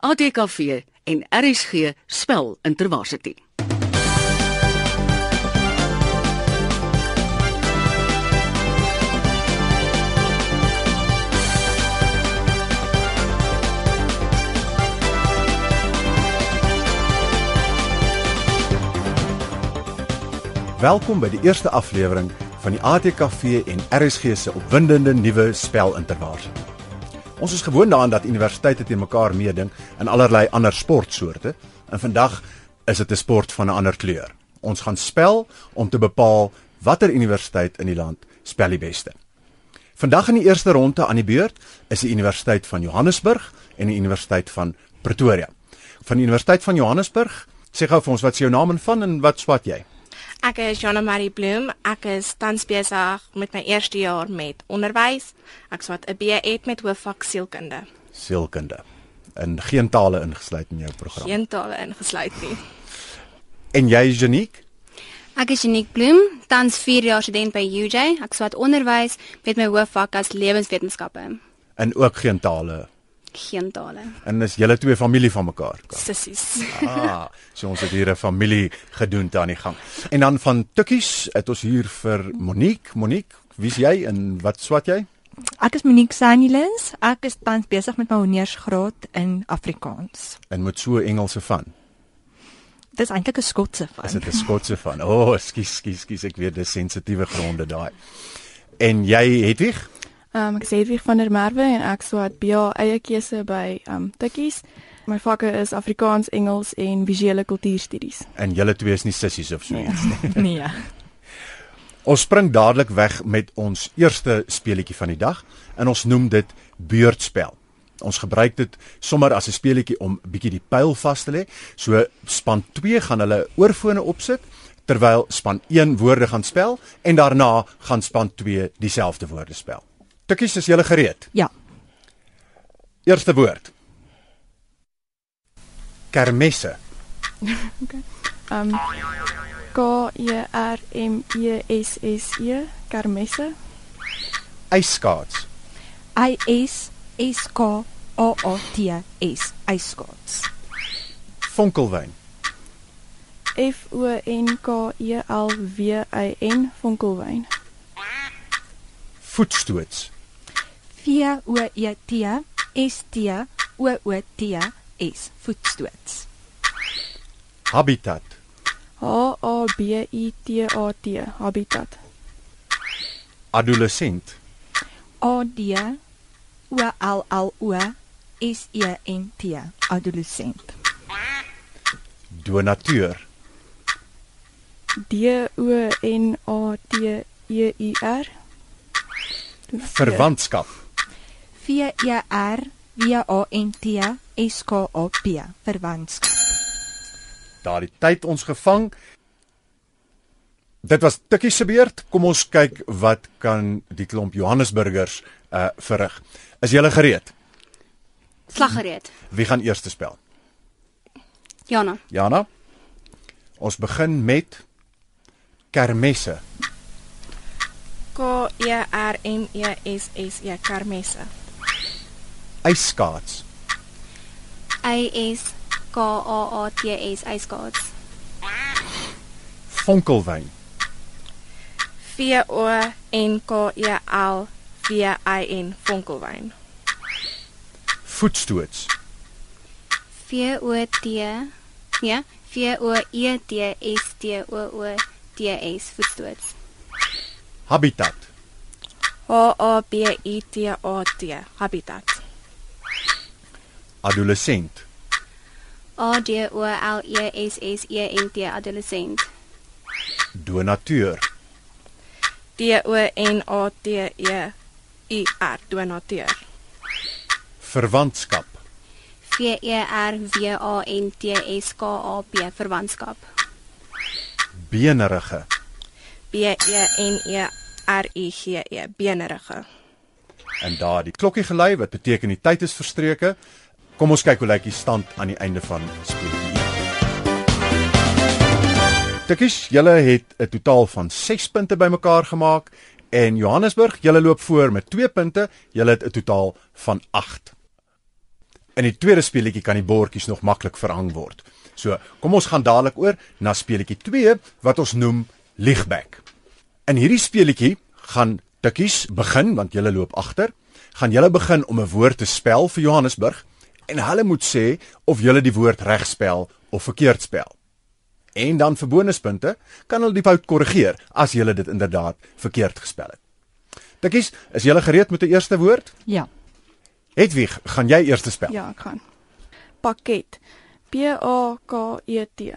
ATKV en RSG spel Intervarsity. Welkom by die eerste aflewering van die ATKV en RSG se opwindende nuwe spel Intervarsity. Ons is gewoond daaraan dat universiteite teen mekaar meeding in allerlei ander sportsoorte en vandag is dit 'n sport van 'n ander kleur. Ons gaan spel om te bepaal watter universiteit in die land spel die beste. Vandag in die eerste ronde aan die beurt is die Universiteit van Johannesburg en die Universiteit van Pretoria. Van die Universiteit van Johannesburg, sê gou vir ons wat is jou naam en van en wat swat jy? Ek is Jana Marie Bloem. Ek is tans besig met my eerste jaar met onderwys. Ek swat 'n BEd met hoofvak sielkunde. Sielkunde. En geen tale ingesluit in jou program. Geen tale ingesluit nie. En jy, Janiek? Ek is Unique Bloem, tans 4 jaar student by UJ. Ek swat onderwys met my hoofvak as lewenswetenskappe. En ook geen tale. Geen tale. En is julle twee familie van mekaar? Sissies. Ah, so ons het hier 'n familie gedoente aan die gang. En dan van Tukkies het ons hier vir Monique. Monique, wie's jy en wat swat jy? Ek is Monique Sanilins. Ek is tans besig met my honeursgraad in Afrikaans. En met so Engelse van. Dis eintlik 'n Skotse van. Is dit 'n Skotse van? O, oh, skus, skus, skus, ek weet dis sensitiewe gronde daai. En jy, Hedwig? Um, ek is Hedwig van der Merwe en ek swat BA eie keuse by um Tikkies. My vakke is Afrikaans, Engels en visuele kultuurstudies. En julle twee is nie sissies of so iets nie. nee. Ons spring dadelik weg met ons eerste speletjie van die dag en ons noem dit beurtspel. Ons gebruik dit sommer as 'n speletjie om bietjie die pyl vas te lê. So span 2 gaan hulle oorfone opsit terwyl span 1 woorde gaan spel en daarna gaan span 2 dieselfde woorde spel. Tikkies, is julle gereed? Ja. Eerste woord. Kermesse. Um K E R M E S S E Kermesse. Ijskaats. I S S K O O T S. Ijskaats. Vonkelwyn. F O N K E L W Y N Vonkelwyn. Voetstoots. V O E T S T O O T S. Voetstoots. Habitat. H A B I T A T Habitat. Adolescent. A D O L L O S E N T. Adolescent. Donateur. D O N A T E U R. Verwantskap. V E R W A N T S K A P. Verwantskap. Daardie tyd ons gevang. Dit was Tikkie se beurt. Kom ons kyk wat kan die klomp Johannesburgers uh verrig. Is julle gereed? Slaggereed. Wie gaan eers spel? Jana. Jana. Ons begin met kermesse. K E R M E S S E Kermesse. Ijskaats. I S K A A T S ijskaats. Vonkelwyn. V O N K E L W I N Vonkelwyn. Voetstoots. V O T Ja, V O E T S T O O T S voetstoots. Habitat. H A B I T A T Habitat. Adolescent. A D O L E S S E N T adolescent. Donateur. D O N A T E U R donateur. Verwantskap. V E R W A N T S K A P verwantskap. Benerige. B E N E R I G E benerige. En daar die klokkie gelei wat beteken die tyd is verstreke. Kom ons kyk hoe lyk die stand aan die einde van speletjie 1. Tikkies, julle het 'n totaal van 6 punte bymekaar gemaak en Johannesburg, julle loop voor met 2 punte. Julle het 'n totaal van 8. In die tweede speletjie kan die bordjies nog maklik verhang word. So, kom ons gaan dadelik oor na speletjie 2 wat ons noem Liegback. In hierdie speletjie gaan Tikkies begin want julle loop agter. Gaan julle begin om 'n woord te spel vir Johannesburg en hulle moet sê of julle die woord reg spel of verkeerd spel. En dan vir bonuspunte kan hulle die fout korrigeer as julle dit inderdaad verkeerd gespel het. Tikkies, is julle gereed met die eerste woord? Ja. Hedwig, gaan jy eers spel? Ja, ek gaan. Pakket. P A K E T.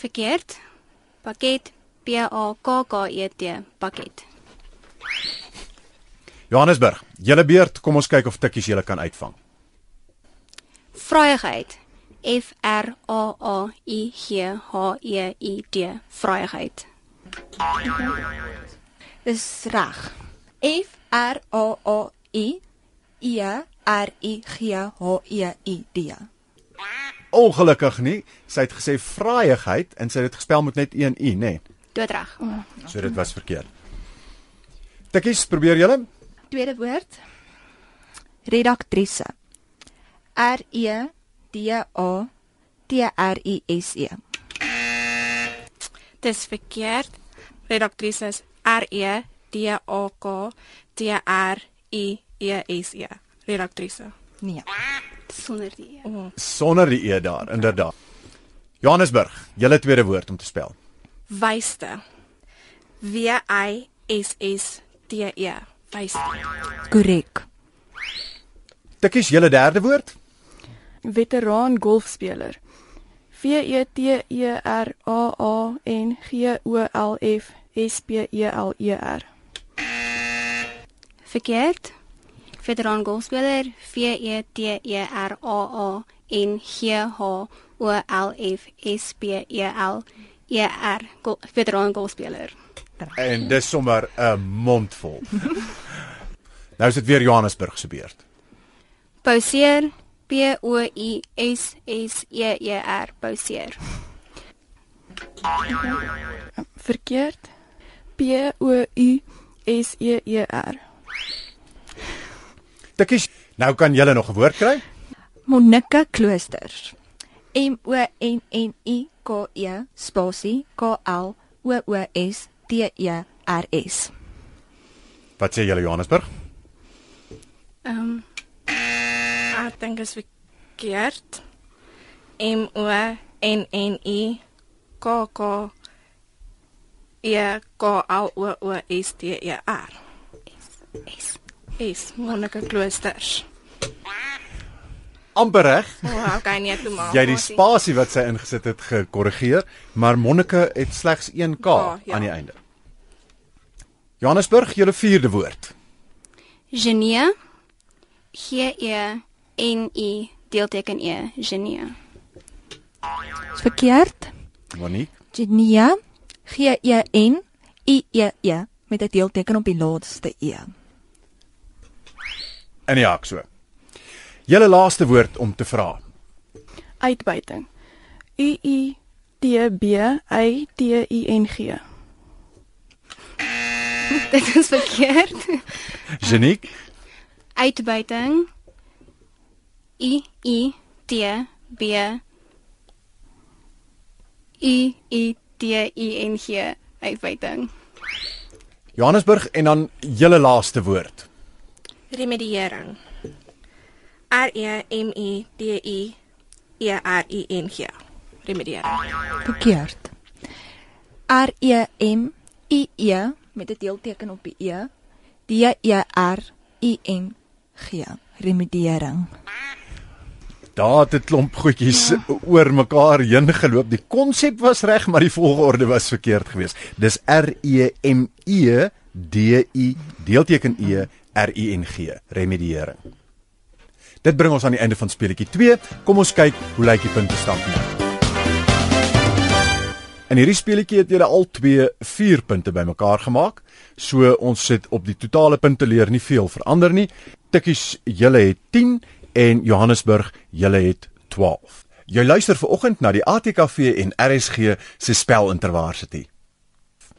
Verkeerd. Pakket. P A K K E T. Pakket. Johannesburg, julle beurt, kom ons kyk of Tikkies julle kan uitvang. Vryheid. F R A A I G H E I D. Vryheid. Dis reg. F R A A I E R I G H E I D. Ongelukkig nie. Sy het gesê vraaiigheid en sy het dit gespel met net een u, nê? Nee. Doodreg. So dit was verkeerd. Tikkies, probeer julle? Tweede woord. Redaktrise. R E D A T R I S E. Dis verkeerd. Redaktrise is R E D A K T R I E S E. Redaktrise. Nee. Sonder die. E. Sonder die e daar, inderdaad. Johannesburg, julle tweede woord om te spel. Wyste. W Y S S T E. Wyste. Korrek. Tikkies, julle derde woord? Veteraan golfspeler. V E T E R A A N G O L F S P E L E R. Verkeerd. Veteran golfspeler. V E T E R A A N G H O L F S P E L E R. Gol veteran golfspeler. En dis sommer 'n mondvol. nou is dit weer Johannesburg se beurt. Pauseer. P O U S S E E R. Pauseer. Verkeerd. P O U S E E R. Tikkies, nou kan julle nog 'n woord kry? Monike Kloosters. M O N N I K E spasie K L O O S T E R S. Wat sê julle Johannesburg? Ehm um, ek dink is verkeerd. M O N N I K K E K L O O S T E R. S. Is Monica Kloosters. amper reg. O, oh, okay, nee, toe maar. Jy het die spasie wat sy ingesit het gekorrigeer, maar Monike het slegs 1 K Ja, ja. aan die einde. Johannesburg, julle vierde woord. Genie. G E N I deelteken E. Genie. Dis verkeerd. Monique, Genia. G E N I E E met 'n deelteken op die laaste E. in die hak so. Julle laaste woord om te vra. Uitbuiting. U I T B Y T I N G. Dit is verkeerd. Janiek, Uitbuiting. I I T B I I T I N G. Uitbuiting. Johannesburg en dan julle laaste woord. Remediering. R E M E D I E R I N G. Remediering. Verkeerd. R E M I E met 'n deelteken op die E. D E R I N G. Remediering. Daar het 'n klomp goedjies ja. oor mekaar heen geloop. Die konsep was reg, maar die volgorde was verkeerd geweest. Dis R E M E D I deelteken E R I N G. Remediering. Dit bring ons aan die einde van speletjie 2. Kom ons kyk hoe lyk die puntestand nou. In hierdie speletjie het julle al twee 4 punte bymekaar gemaak. So ons sit op die totale punte leer nie veel verander nie. Tikkies, julle het 10 en Johannesburg, julle het 12. Jy luister ver oggend na die ATKV en RSG se spel Intervarsity.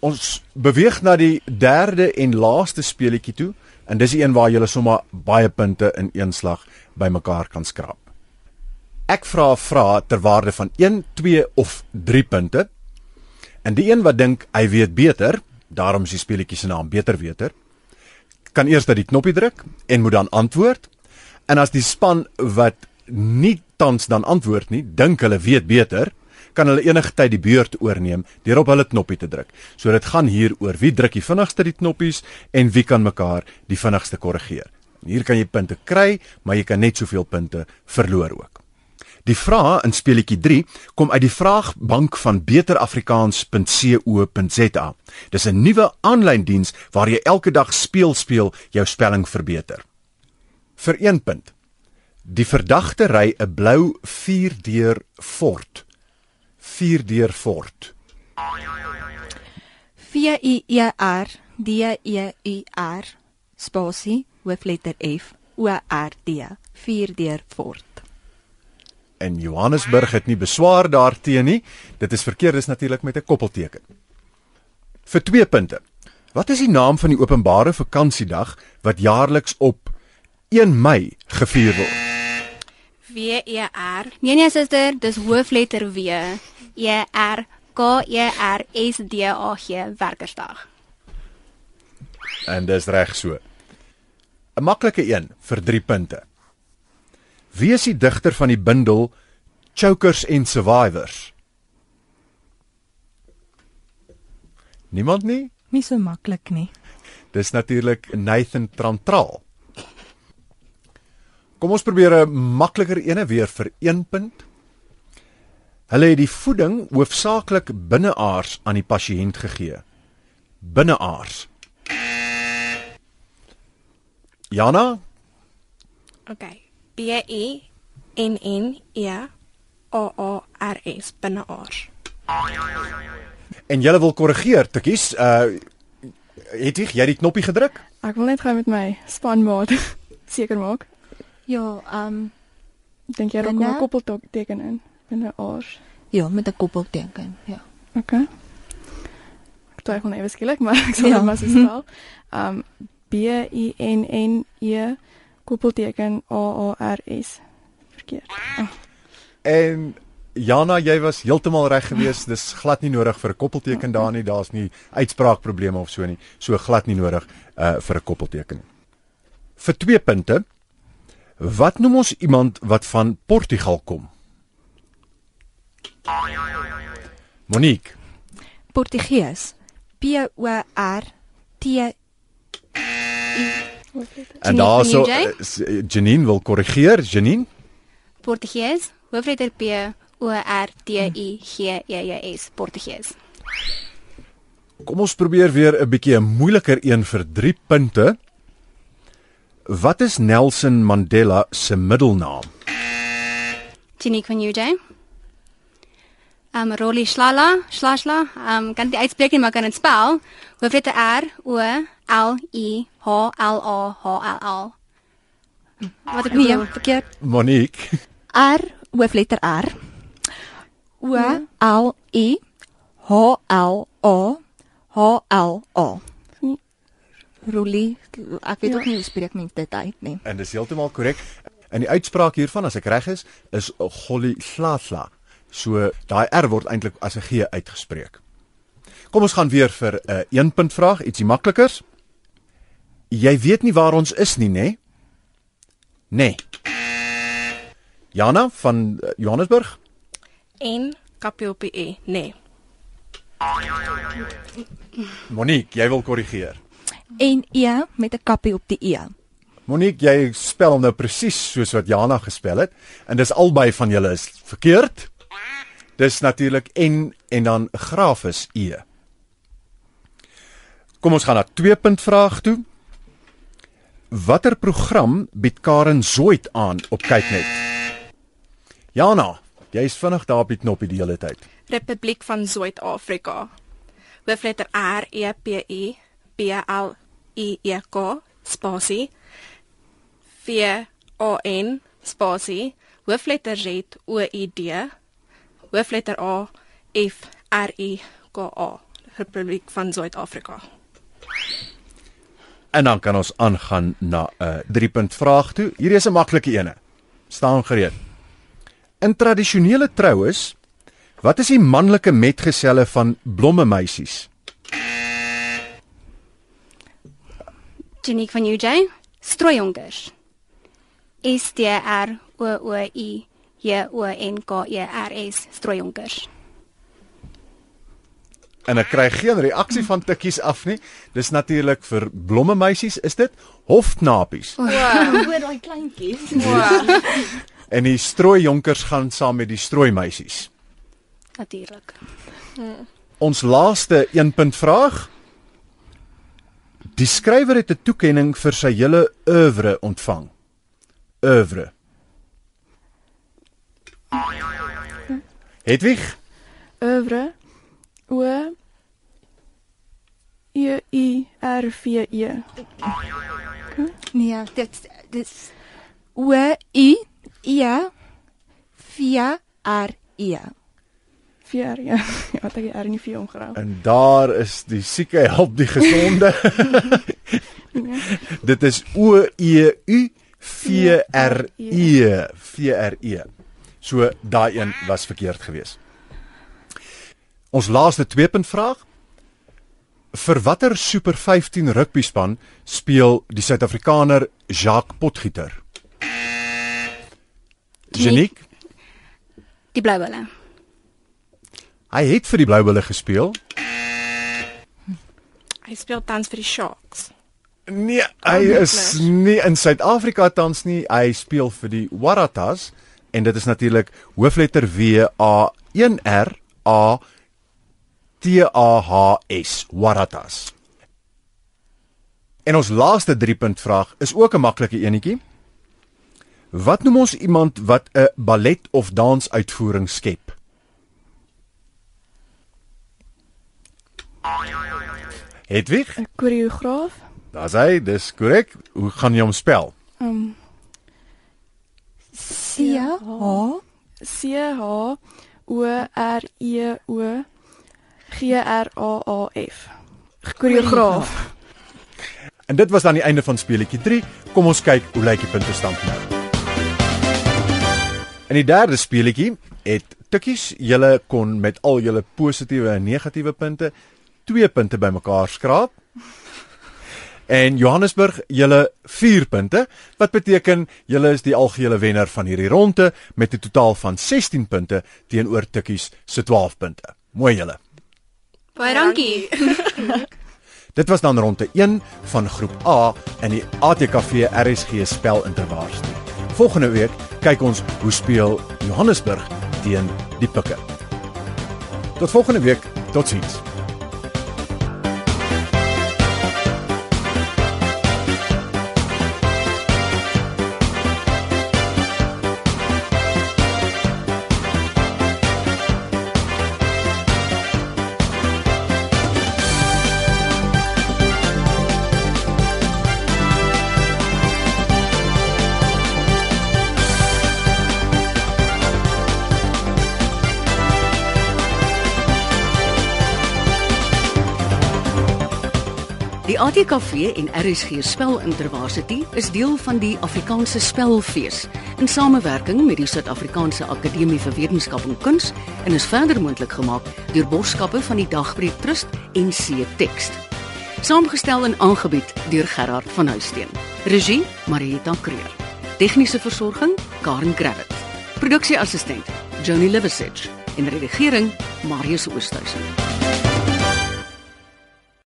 Ons beweeg na die derde en laaste speletjie toe En dis die een waar jy sommer baie punte in een slag bymekaar kan skraap. Ek vra 'n vraag ter waarde van 1, 2 of 3 punte. En die een wat dink hy weet beter, daarom is die speletjie se naam beter weter, kan eers dat die knoppie druk en moet dan antwoord. En as die span wat nie tans dan antwoord nie, dink hulle weet beter, kan hulle enige tyd die beurt oorneem deur op hulle knoppie te druk. So dit gaan hier oor wie druk die vinnigste die knoppies en wie kan mekaar die vinnigste korrigeer. Hier kan jy punte kry, maar jy kan net soveel punte verloor ook. Die vraag in speletjie 3 kom uit die vraagbank van beterafrikaans.co.za. Dis 'n nuwe aanlyn diens waar jy elke dag speel speel jou spelling verbeter. Vir 1 punt. Die verdagte ry 'n blou 4-deur Ford. 4-deur Ford. V I E R D E U R spasie hoofletter F O R D 4 deur Fort. En Johannesburg het nie beswaar daarteenoor nie. Dit is verkeerd is natuurlik met 'n koppelteken. Vir 2 punte. Wat is die naam van die openbare vakansiedag wat jaarliks op 1 Mei gevier word? W E R Nee nee suster, dis hoofletter W E R K E R S D A G Werkersdag. En dis reg so. 'n Maklike een vir 3 punte. Wie is die digter van die bundel Chokers and Survivors? Niemand nie? Nie so maklik nie. Dis natuurlik Nathan Trantral. Kom ons probeer 'n makliker ene weer vir 1 punt. Hulle het die voeding hoofsaaklik binneaars aan die pasiënt gegee. Binneaars. Jana, Okay. B E N N E A A R S binneaars. en jy wil korrigeer, Tikkies. Uh het jy jy die knoppie gedruk? Ek wil net gou met my spanmaat seker maak. Ja, ehm um, Ek dink jy raak Binne? 'n koppelteken in binne aars. ja, met 'n koppelteken, ja. Okay. Ek twyfel net skielik, maar ek sal Ja. dit maar so spel. Um B I N N E koppelteken A A R S. Verkeerd. Oh, En Jana, jy was heeltemal reg geweest. Dis glad nie nodig vir 'n koppelteken daar nie. Daar's nie uitspraakprobleme of so nie. So glad nie nodig uh vir 'n koppelteken nie. Vir 2 punte. Wat noem ons iemand wat van Portugal kom? Monique, Portugees. P O R T en daarso van UJ? uh, s- uh, Janine wil korrigeer. Janine, Portugees, hoofletter P O R T U G E E S, Portugees. kom ons probeer weer 'n bietjie 'n moeiliker een vir 3 punte. Wat is Nelson Mandela se middelnaam? Van UJ. Um Rolly Slala, Slashla, um kan dit uitspreek nie, maar kan dit spel. Hoofletter R O L I H L A H L L. Wat ek bedoel? verkeerd. Monique. R hoofletter R O L I H L A H L A. Rolie, ek weet Ja. ook nie hoe spreek mens dit uit nie. En dis heeltemal korrek. En die uitspraak hiervan as ek reg is, is Golli Slasla. So daai R word eintlik as 'n G uitgespreek. Kom ons gaan weer vir 'n uh, een punt vraag, ietsie maklikers. Jy weet nie waar ons is nie, nê? Nee? Nee. Jana van uh, Johannesburg. N kapie op die E. Nee. Monique, jy wil korrigeer. En E met 'n kappie op die E. Monique, jy spel hom nou presies soos wat Jana gespel het en dis albei van julle is verkeerd. Dis natuurlik N en dan grafis E. Kom ons gaan na 2 punt vraag toe. Watter program bied Karen Zoid aan op Kyknet? Jana, jy's vinnig daar op die knoppie die hele tyd. Republiek van Suid-Afrika. Hoofletter R E P U B L I E K spasie V A N spasie hoofletter Z O I D hoofletter A F R I K A Republiek van Suid-Afrika. En dan kan ons aangaan na 'n uh, 3 punt vraag toe. Hierdie is 'n maklike ene. Staan gereed. In tradisionele troues, wat is die manlike metgeselle van blomme meisies? Janiek van UJ, strooijonkers. S T R O O I J O N K E R S strooijonkers. En ek kry geen reaksie van tikkies af nie. Dis natuurlik vir blomme meisies, is dit hofknapies. Oor daai kleintjies. Wow. En die strooijonkers gaan saam met die strooimeisies. Natuurlik. Ons laaste 1 punt vraag. Die skrywer het 'n toekenning vir sy hele oeuvre ontvang. Oeuvre. Hedwig, Oeuvre. O E I R V E. Nee, dit dis O U E V R E. Vier ja. Ja, wat ek die R nie vir omgerou. en daar is die sieke help die gesonde. Dit is O E U V R E V R E. So daai een was verkeerd geweest. Ons laaste 2 punt vraag. Vir watter Super 15 rugby span speel die Suid-Afrikaner Jacques Potgieter? Janiek, Die blou bulle. Hy het vir die Blou Bulle gespeel. Hy speel tans vir die Sharks. Nee, hy is nie in Suid-Afrika tans nie. Hy speel vir die Waratahs en dit is natuurlik hoofletter W A 1 R A T A H S Waratahs. En ons laaste 3 punt vraag is ook 'n maklike enetjie. Wat noem ons iemand wat 'n ballet of dansuitvoering skep? Hedwig, 'n Koreograaf. daar's hy, dis korrek. Hoe gaan jy hom spel? Um C H C H O R E O G R A A F. Koreograaf. En dit was dan die einde van speletjie 3. Kom ons kyk hoe lyk die puntestand nou. In die derde speletjie het Tikkies julle kon met al julle positiewe en negatiewe punte 2 punte bymekaar skraap. En Johannesburg julle 4 punte, wat beteken julle is die algehele wenner van hierdie ronde met 'n totaal van 16 punte teenoor Tikkies se 12 punte. Mooi julle. Baie dankie. Dit was dan ronde 1 van groep A in die ATKV RSG spelintervarsity. Volgende week kyk ons hoe speel Johannesburg teen die Pikke. Tot volgende week, totsiens. Die ATKV en RSG Spelintervarsity is deel van die Afrikaanse Spelfees in samewerking met die Suid-Afrikaanse Akademie vir Wetenskap en Kuns en is verder moontlik gemaak deur borgskappe van die Dagbreek Trust en C Tekst. Saamgestel en aangebied deur Gerard van Huisteen. Regie Marieta Kreer. Tegniese versorging Karen Gravett. Produksieassistent Joni Liversidge en redigering Marius Oosthuizen.